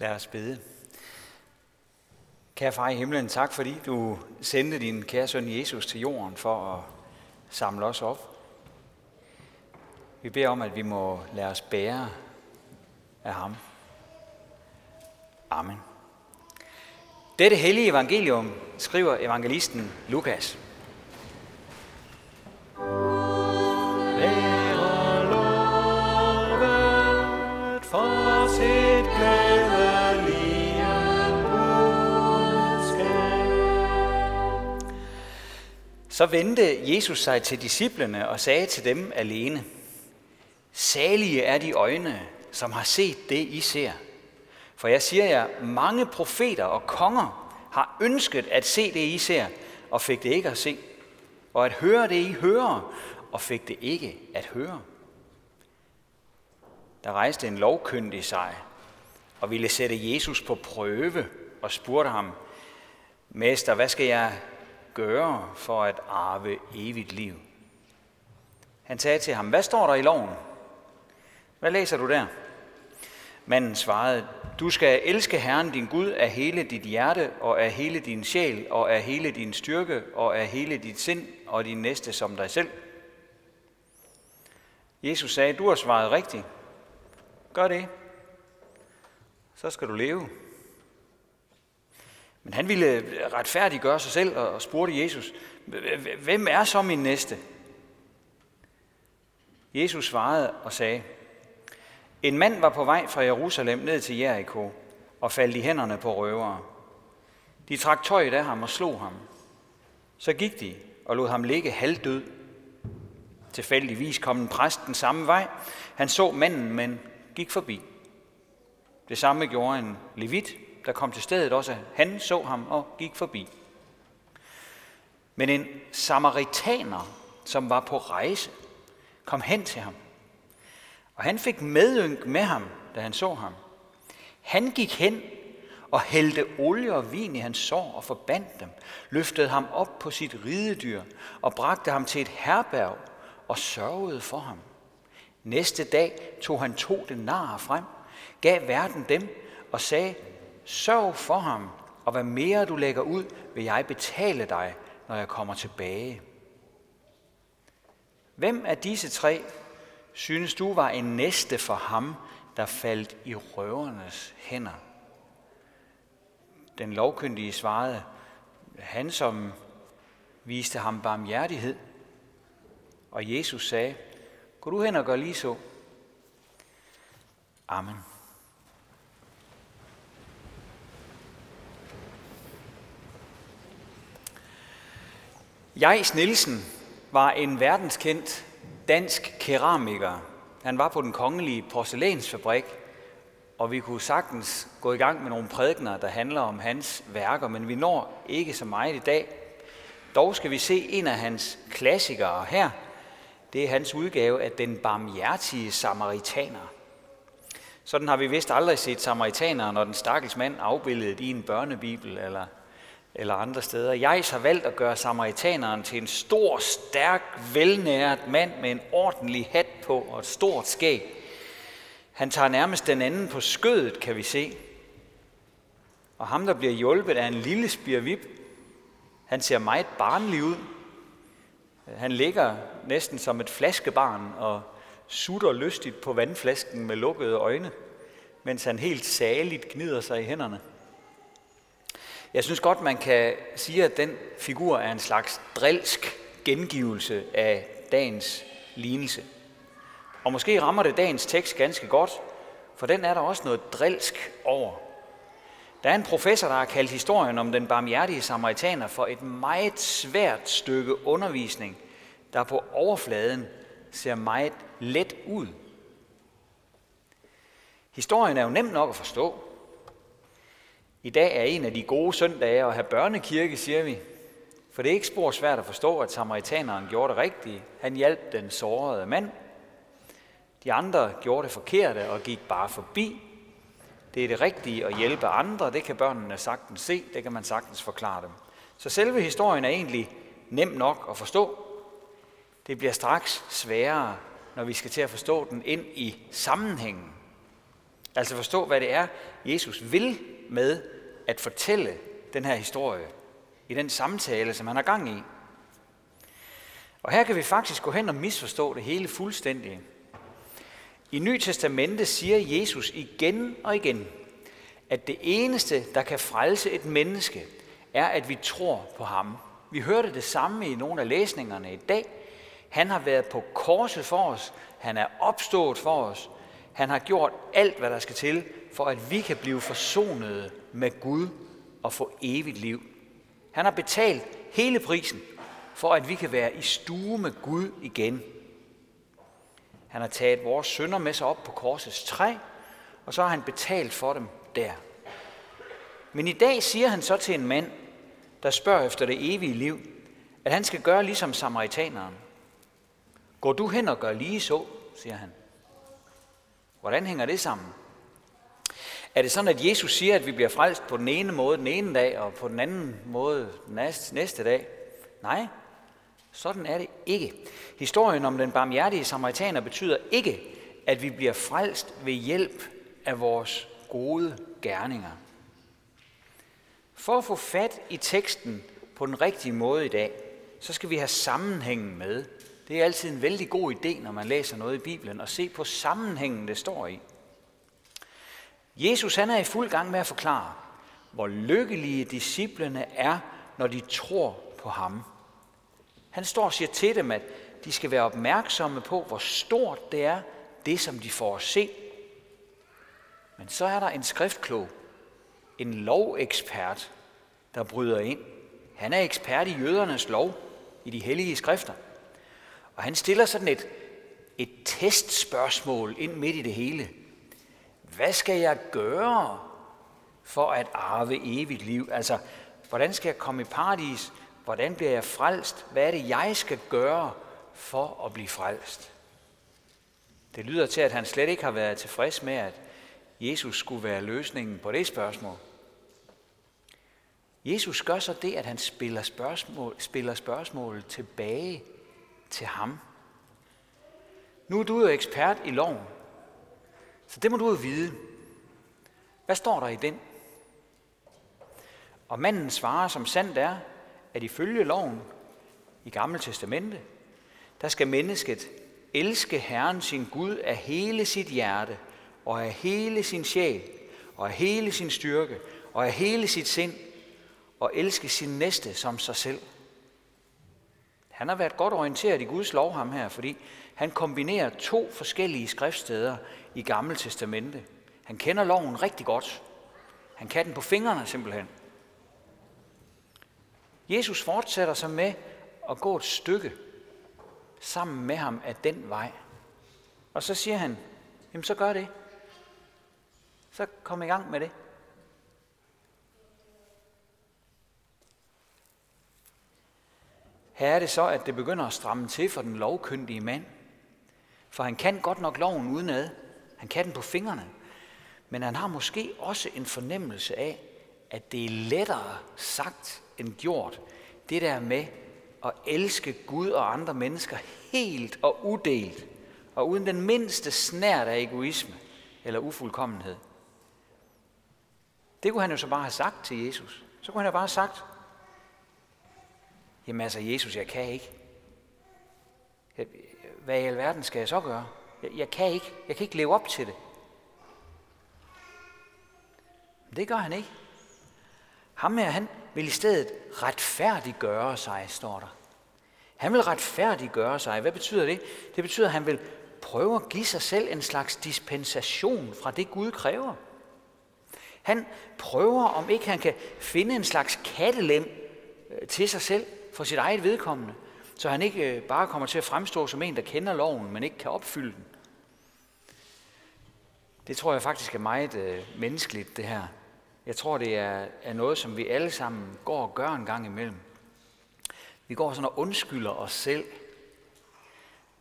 Lad os bede. Kære far i himlen, tak fordi du sendte din kære søn Jesus til jorden for at samle os op. Vi beder om, at vi må lade os bære af ham. Amen. Dette hellige evangelium skriver evangelisten Lukas. Så vendte Jesus sig til disciplene og sagde til dem alene, Salige er de øjne, som har set det, I ser. For jeg siger jer, mange profeter og konger har ønsket at se det, I ser, og fik det ikke at se. Og at høre det, I hører, og fik det ikke at høre. Der rejste en lovkyndig sig, og ville sætte Jesus på prøve, og spurgte ham, Mester, hvad skal jeg gøre for at arve evigt liv? Han sagde til ham, hvad står der i loven? Hvad læser du der? Manden svarede, du skal elske Herren din Gud af hele dit hjerte og af hele din sjæl og af hele din styrke og af hele dit sind og din næste som dig selv. Jesus sagde, du har svaret rigtigt. Gør det. Så skal du leve. Men han ville øh, retfærdiggøre sig selv og spurgte Jesus, hvem er så min næste? Jesus svarede og sagde, en mand var på vej fra Jerusalem ned til Jericho og faldt i hænderne på røvere. De trak tøjet af ham og slog ham. Så gik de og lod ham ligge halvdød. Tilfældigvis kom en præst den samme vej. Han så manden, men gik forbi. Det samme gjorde en levit, der kom til stedet også. Han så ham og gik forbi. Men en samaritaner, som var på rejse, kom hen til ham. Og han fik medynk med ham, da han så ham. Han gik hen og hældte olie og vin i hans sår og forbandt dem, løftede ham op på sit ridedyr og bragte ham til et herberg og sørgede for ham. Næste dag tog han to denarer frem, gav verden dem og sagde, sørg for ham, og hvad mere du lægger ud, vil jeg betale dig, når jeg kommer tilbage. Hvem af disse tre synes du var en næste for ham, der faldt i røvernes hænder? Den lovkyndige svarede, han som viste ham barmhjertighed. Og Jesus sagde, gå du hen og gør lige så. Amen. Jais Nielsen var en verdenskendt dansk keramiker. Han var på den kongelige porcelænsfabrik, og vi kunne sagtens gå i gang med nogle prædikner, der handler om hans værker, men vi når ikke så meget i dag. Dog skal vi se en af hans klassikere her. Det er hans udgave af Den barmhjertige samaritaner. Sådan har vi vist aldrig set samaritaner, når den stakkels mand afbildet i en børnebibel eller eller andre steder. Jeg har valgt at gøre samaritaneren til en stor, stærk, velnæret mand med en ordentlig hat på og et stort skæg. Han tager nærmest den anden på skødet, kan vi se. Og ham, der bliver hjulpet, er en lille spirvip. Han ser meget barnlig ud. Han ligger næsten som et flaskebarn og sutter lystigt på vandflasken med lukkede øjne, mens han helt saligt gnider sig i hænderne. Jeg synes godt, man kan sige, at den figur er en slags drilsk gengivelse af dagens lignelse. Og måske rammer det dagens tekst ganske godt, for den er der også noget drilsk over. Der er en professor, der har kaldt historien om den barmhjertige samaritaner for et meget svært stykke undervisning, der på overfladen ser meget let ud. Historien er jo nem nok at forstå, i dag er en af de gode søndage at have børnekirke, siger vi. For det er ikke spor svært at forstå, at samaritaneren gjorde det rigtige. Han hjalp den sårede mand. De andre gjorde det forkerte og gik bare forbi. Det er det rigtige at hjælpe andre, det kan børnene sagtens se, det kan man sagtens forklare dem. Så selve historien er egentlig nem nok at forstå. Det bliver straks sværere, når vi skal til at forstå den ind i sammenhængen. Altså forstå, hvad det er, Jesus vil med at fortælle den her historie i den samtale, som han har gang i. Og her kan vi faktisk gå hen og misforstå det hele fuldstændig. I Ny Testamente siger Jesus igen og igen, at det eneste, der kan frelse et menneske, er, at vi tror på ham. Vi hørte det samme i nogle af læsningerne i dag. Han har været på korset for os. Han er opstået for os. Han har gjort alt, hvad der skal til, for at vi kan blive forsonede med Gud og få evigt liv. Han har betalt hele prisen, for at vi kan være i stue med Gud igen. Han har taget vores sønder med sig op på korsets træ, og så har han betalt for dem der. Men i dag siger han så til en mand, der spørger efter det evige liv, at han skal gøre ligesom samaritaneren. Går du hen og gør lige så, siger han. Hvordan hænger det sammen? Er det sådan, at Jesus siger, at vi bliver frelst på den ene måde den ene dag, og på den anden måde den næste dag? Nej, sådan er det ikke. Historien om den barmhjertige samaritaner betyder ikke, at vi bliver frelst ved hjælp af vores gode gerninger. For at få fat i teksten på den rigtige måde i dag, så skal vi have sammenhængen med. Det er altid en vældig god idé, når man læser noget i Bibelen, at se på sammenhængen, det står i. Jesus han er i fuld gang med at forklare, hvor lykkelige disciplene er, når de tror på ham. Han står og siger til dem, at de skal være opmærksomme på, hvor stort det er, det som de får at se. Men så er der en skriftklog, en lovekspert, der bryder ind. Han er ekspert i jødernes lov, i de hellige skrifter. Og han stiller sådan et, et testspørgsmål ind midt i det hele. Hvad skal jeg gøre for at arve evigt liv? Altså, hvordan skal jeg komme i paradis? Hvordan bliver jeg frelst? Hvad er det, jeg skal gøre for at blive frelst? Det lyder til, at han slet ikke har været tilfreds med, at Jesus skulle være løsningen på det spørgsmål. Jesus gør så det, at han spiller spørgsmål, spiller spørgsmål tilbage til ham. Nu er du jo ekspert i loven, så det må du jo vide. Hvad står der i den? Og manden svarer, som sandt er, at ifølge loven i Gamle Testamente, der skal mennesket elske Herren sin Gud af hele sit hjerte, og af hele sin sjæl, og af hele sin styrke, og af hele sit sind, og elske sin næste som sig selv. Han har været godt orienteret i Guds lov, ham her, fordi han kombinerer to forskellige skriftsteder i Gamle Testamente. Han kender loven rigtig godt. Han kan den på fingrene simpelthen. Jesus fortsætter så med at gå et stykke sammen med ham af den vej. Og så siger han, jamen så gør det. Så kom i gang med det. Her er det så, at det begynder at stramme til for den lovkyndige mand. For han kan godt nok loven udenad. Han kan den på fingrene. Men han har måske også en fornemmelse af, at det er lettere sagt end gjort. Det der med at elske Gud og andre mennesker helt og udelt, og uden den mindste snært af egoisme eller ufuldkommenhed. Det kunne han jo så bare have sagt til Jesus. Så kunne han jo bare have sagt, jamen altså Jesus, jeg kan ikke. Hvad i alverden skal jeg så gøre? Jeg, jeg kan ikke. Jeg kan ikke leve op til det. Men det gør han ikke. Ham her, han vil i stedet retfærdiggøre sig, står der. Han vil retfærdiggøre sig. Hvad betyder det? Det betyder, at han vil prøve at give sig selv en slags dispensation fra det, Gud kræver. Han prøver, om ikke han kan finde en slags kattelem øh, til sig selv for sit eget vedkommende, så han ikke øh, bare kommer til at fremstå som en, der kender loven, men ikke kan opfylde den. Det tror jeg faktisk er meget øh, menneskeligt, det her. Jeg tror, det er, er noget, som vi alle sammen går og gør en gang imellem. Vi går sådan og undskylder os selv.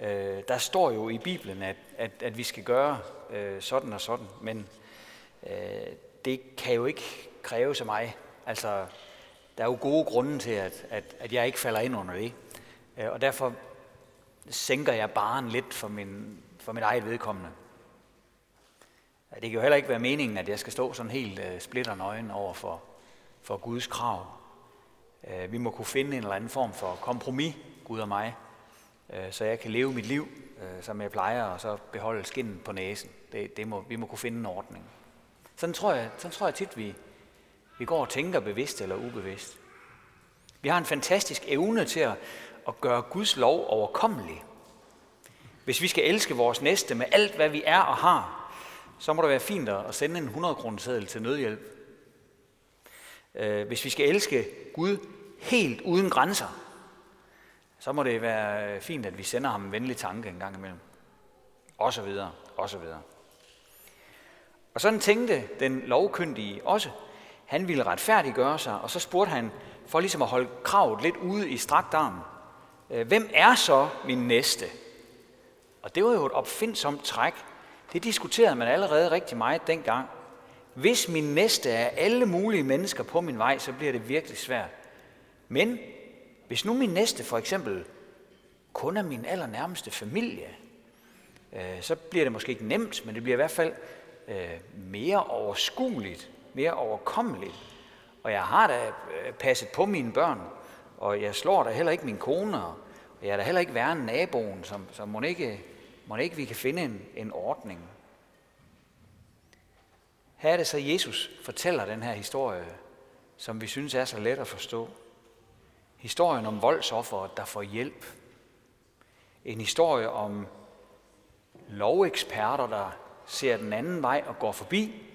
Øh, der står jo i Bibelen, at, at, at vi skal gøre øh, sådan og sådan, men øh, det kan jo ikke kræve så mig. Altså, der er jo gode grunde til, at, at, at jeg ikke falder ind under det. Øh, og derfor sænker jeg baren lidt for, min, for mit eget vedkommende. Det kan jo heller ikke være meningen, at jeg skal stå sådan helt uh, splitter nøgen over for, for Guds krav. Øh, vi må kunne finde en eller anden form for kompromis, Gud og mig, så jeg kan leve mit liv, som jeg plejer, og så beholde skinnen på næsen. Det, det må, vi må kunne finde en ordning. Sådan tror jeg, sådan tror jeg tit, vi, vi går og tænker bevidst eller ubevidst. Vi har en fantastisk evne til at, at gøre Guds lov overkommelig. Hvis vi skal elske vores næste med alt, hvad vi er og har, så må det være fint at sende en 100 kroner seddel til nødhjælp. Øh, hvis vi skal elske Gud helt uden grænser, så må det være fint, at vi sender ham en venlig tanke en gang imellem. Og så videre, og så videre. Og sådan tænkte den lovkyndige også. Han ville retfærdiggøre sig, og så spurgte han, for ligesom at holde kravet lidt ude i strakt arm, øh, hvem er så min næste? Og det var jo et opfindsomt træk. Det diskuterede man allerede rigtig meget dengang. Hvis min næste er alle mulige mennesker på min vej, så bliver det virkelig svært. Men hvis nu min næste for eksempel kun er min allernærmeste familie, øh, så bliver det måske ikke nemt, men det bliver i hvert fald øh, mere overskueligt, mere overkommelig. Og jeg har da øh, passet på mine børn, og jeg slår da heller ikke min kone, og jeg er da heller ikke værre end naboen, så, så må ikke, må ikke vi kan finde en, en ordning. Her er det så, Jesus fortæller den her historie, som vi synes er så let at forstå. Historien om voldsofferet, der får hjælp. En historie om loveksperter, der ser den anden vej og går forbi,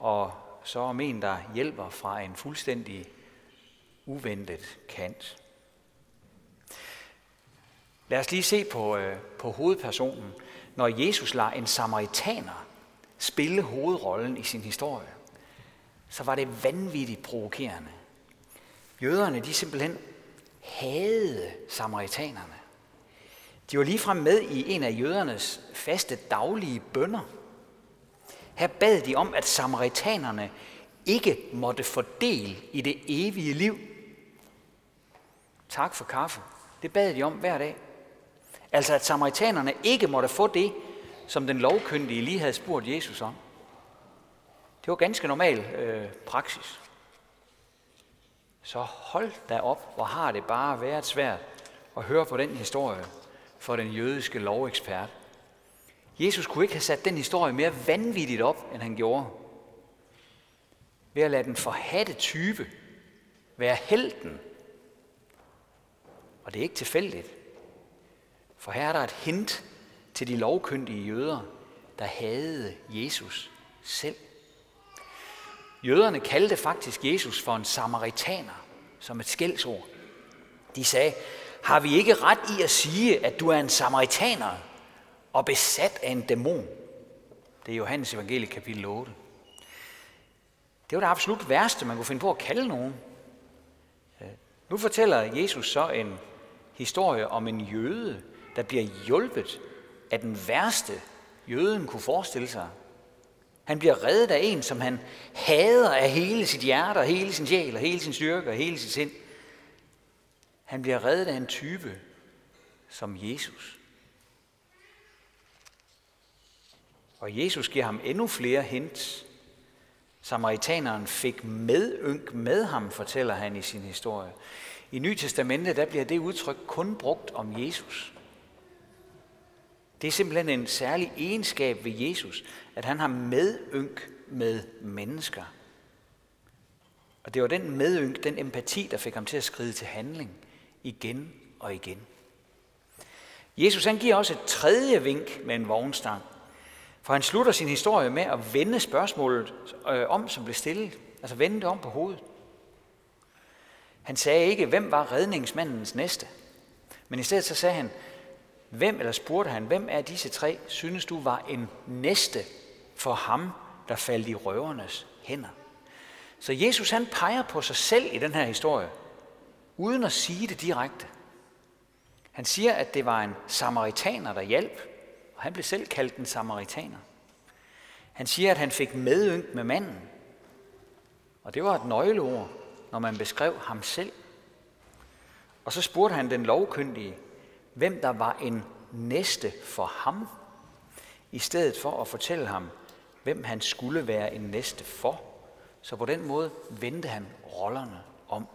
og så om en, der hjælper fra en fuldstændig uventet kant. Lad os lige se på, øh, på hovedpersonen, når Jesus lader en samaritaner spille hovedrollen i sin historie. Så var det vanvittigt provokerende. Jøderne, de simpelthen havde samaritanerne. De var ligefrem med i en af jødernes faste daglige bønder. Her bad de om, at samaritanerne ikke måtte få del i det evige liv. Tak for kaffe. Det bad de om hver dag. Altså at samaritanerne ikke måtte få det, som den lovkyndige lige havde spurgt Jesus om. Det var ganske normal øh, praksis. Så hold da op, hvor har det bare været svært at høre på den historie for den jødiske lovekspert. Jesus kunne ikke have sat den historie mere vanvittigt op, end han gjorde. Ved at lade den forhatte type være helten. Og det er ikke tilfældigt. For her er der et hint til de lovkyndige jøder, der havde Jesus selv. Jøderne kaldte faktisk Jesus for en samaritaner, som et skældsord. De sagde, har vi ikke ret i at sige, at du er en samaritaner og besat af en dæmon? Det er Johannes evangelie kapitel 8. Det var det absolut værste, man kunne finde på at kalde nogen. Øh, nu fortæller Jesus så en historie om en jøde, der bliver hjulpet af den værste, jøden kunne forestille sig. Han bliver reddet af en, som han hader af hele sit hjerte, og hele sin sjæl, og hele sin styrke, og hele sit sind. Han bliver reddet af en type som Jesus. Og Jesus giver ham endnu flere hints. Samaritaneren fik medynk med ham, fortæller han i sin historie. I Ny Testamentet der bliver det udtryk kun brugt om Jesus. Det er simpelthen en særlig egenskab ved Jesus, at han har medynk med mennesker. Og det var den medynk, den empati, der fik ham til at skride til handling igen og igen. Jesus han giver også et tredje vink med en vognstang. For han slutter sin historie med at vende spørgsmålet øh, om, som blev stillet. Altså vende det om på hovedet. Han sagde ikke, hvem var redningsmandens næste. Men i stedet så sagde han, hvem, eller spurgte han, hvem er disse tre, synes du var en næste for ham, der faldt i røvernes hænder? Så Jesus han peger på sig selv i den her historie, uden at sige det direkte. Han siger, at det var en samaritaner, der hjalp, og han blev selv kaldt en samaritaner. Han siger, at han fik medynk med manden, og det var et nøgleord, når man beskrev ham selv. Og så spurgte han den lovkyndige, hvem der var en næste for ham, i stedet for at fortælle ham, hvem han skulle være en næste for. Så på den måde vendte han rollerne om.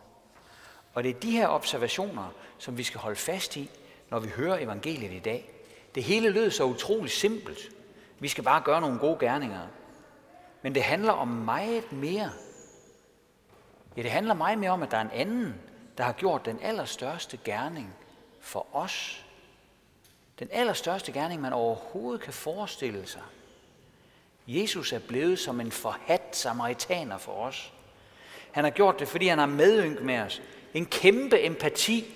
Og det er de her observationer, som vi skal holde fast i, når vi hører evangeliet i dag. Det hele lød så utrolig simpelt. Vi skal bare gøre nogle gode gerninger. Men det handler om meget mere. Ja, det handler meget mere om, at der er en anden, der har gjort den allerstørste gerning for os. Den allerstørste gerning, man overhovedet kan forestille sig. Jesus er blevet som en forhat samaritaner for os. Han har gjort det, fordi han har medynk med os. En kæmpe empati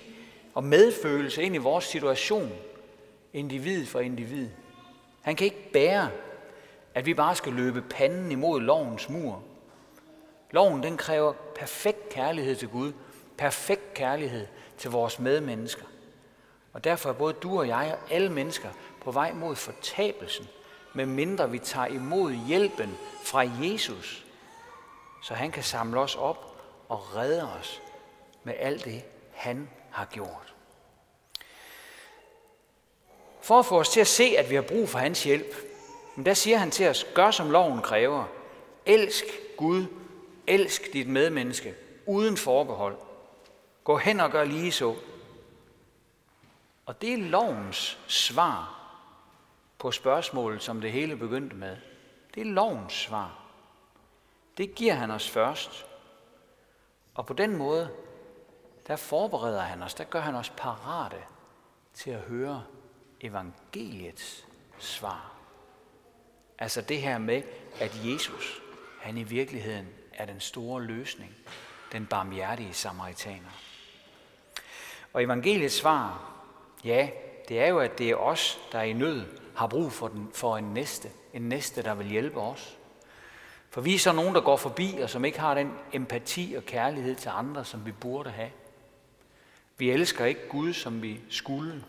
og medfølelse ind i vores situation. Individ for individ. Han kan ikke bære, at vi bare skal løbe panden imod lovens mur. Loven den kræver perfekt kærlighed til Gud, perfekt kærlighed til vores medmennesker. Og derfor er både du og jeg og alle mennesker på vej mod fortabelsen, medmindre vi tager imod hjælpen fra Jesus, så han kan samle os op og redde os med alt det, han har gjort. For at få os til at se, at vi har brug for hans hjælp, men der siger han til os, gør som loven kræver. Elsk Gud, elsk dit medmenneske, uden forbehold. Gå hen og gør lige så. Og det er lovens svar på spørgsmålet, som det hele begyndte med. Det er lovens svar. Det giver han os først. Og på den måde, der forbereder han os, der gør han os parate til at høre evangeliets svar. Altså det her med, at Jesus, han i virkeligheden er den store løsning, den barmhjertige samaritaner. Og evangeliets svar, ja, det er jo, at det er os, der er i nød, har brug for, den, for en næste. En næste, der vil hjælpe os. For vi er så nogen, der går forbi, og som ikke har den empati og kærlighed til andre, som vi burde have. Vi elsker ikke Gud, som vi skulle.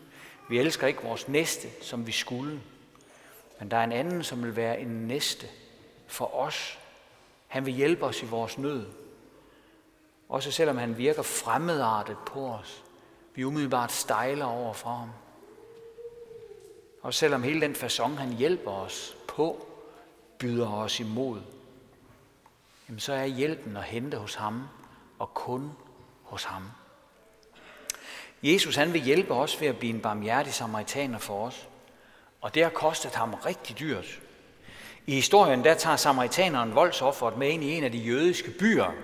Vi elsker ikke vores næste, som vi skulle. Men der er en anden, som vil være en næste for os. Han vil hjælpe os i vores nød. Også selvom han virker fremmedartet på os. Vi umiddelbart stejler over for ham. Og selvom hele den façon, han hjælper os på, byder os imod, jamen så er hjælpen at hente hos ham, og kun hos ham. Jesus han vil hjælpe os ved at blive en barmhjertig samaritaner for os. Og det har kostet ham rigtig dyrt. I historien der tager samaritaneren voldsofferet med ind i en af de jødiske byer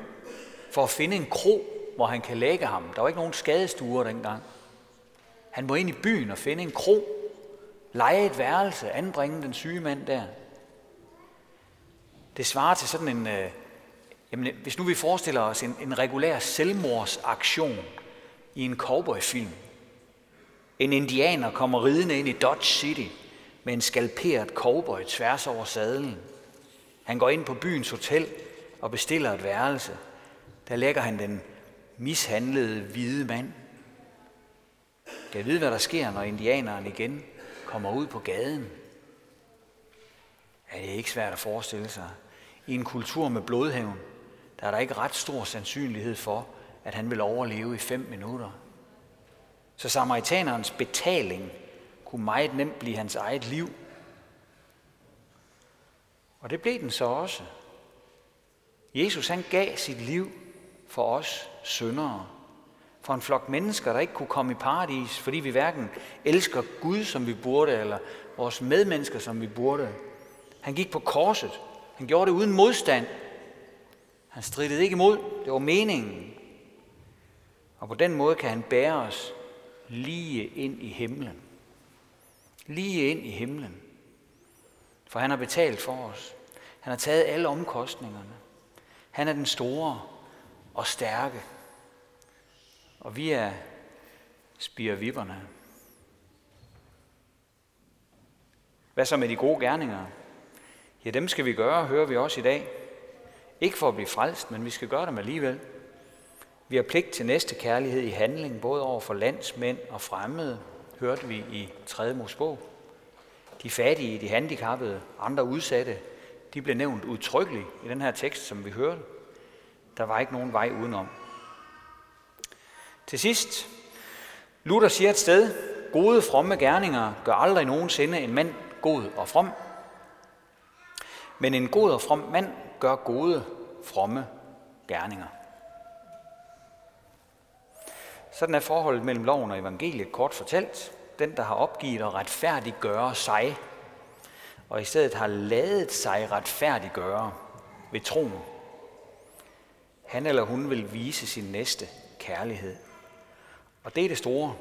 for at finde en kro, hvor han kan lægge ham. Der var ikke nogen skadestuer dengang. Han må ind i byen og finde en kro, lege et værelse, anbringe den syge mand der. Det svarer til sådan en, øh, jamen, hvis nu vi forestiller os en, en regulær selvmordsaktion i en cowboyfilm. En indianer kommer ridende ind i Dodge City med en skalperet cowboy tværs over sadlen. Han går ind på byens hotel og bestiller et værelse. Der lægger han den mishandlede hvide mand. Kan vide, hvad der sker, når indianeren igen kommer ud på gaden? Ja, det er ikke svært at forestille sig. I en kultur med blodhævn, der er der ikke ret stor sandsynlighed for, at han ville overleve i fem minutter. Så samaritanerens betaling kunne meget nemt blive hans eget liv. Og det blev den så også. Jesus han gav sit liv for os syndere. For en flok mennesker, der ikke kunne komme i paradis, fordi vi hverken elsker Gud, som vi burde, eller vores medmennesker, som vi burde. Han gik på korset. Han gjorde det uden modstand. Han stridede ikke imod. Det var meningen. Og på den måde kan han bære os lige ind i himlen. Lige ind i himlen. For han har betalt for os. Han har taget alle omkostningerne. Han er den store og stærke. Og vi er spirvipperne. Hvad så med de gode gerninger? Ja, dem skal vi gøre, hører vi også i dag. Ikke for at blive frelst, men vi skal gøre dem alligevel. Vi har pligt til næste kærlighed i handling, både over for landsmænd og fremmede, hørte vi i 3. Mosebog. De fattige, de handicappede, andre udsatte, de blev nævnt udtrykkeligt i den her tekst, som vi hørte. Der var ikke nogen vej udenom. Til sidst, Luther siger et sted, gode fromme gerninger gør aldrig nogensinde en mand god og from. Men en god og from mand gør gode, fromme gerninger. Sådan er forholdet mellem loven og evangeliet kort fortalt. Den, der har opgivet at retfærdiggøre sig, og i stedet har ladet sig retfærdiggøre ved troen. Han eller hun vil vise sin næste kærlighed. Og det er det store,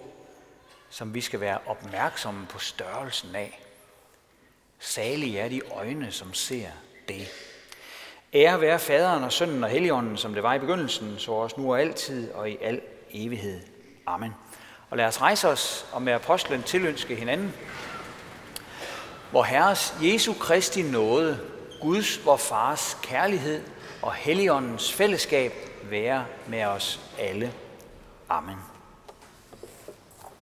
som vi skal være opmærksomme på størrelsen af. Salige er de øjne, som ser det. Ære være faderen og sønnen og helligånden, som det var i begyndelsen, så også nu og altid og i al evighed. Amen. Og lad os rejse os og med apostlen tilønske hinanden. Hvor Herres Jesu Kristi nåde, Guds vor Fars kærlighed og Helligåndens fællesskab være med os alle. Amen.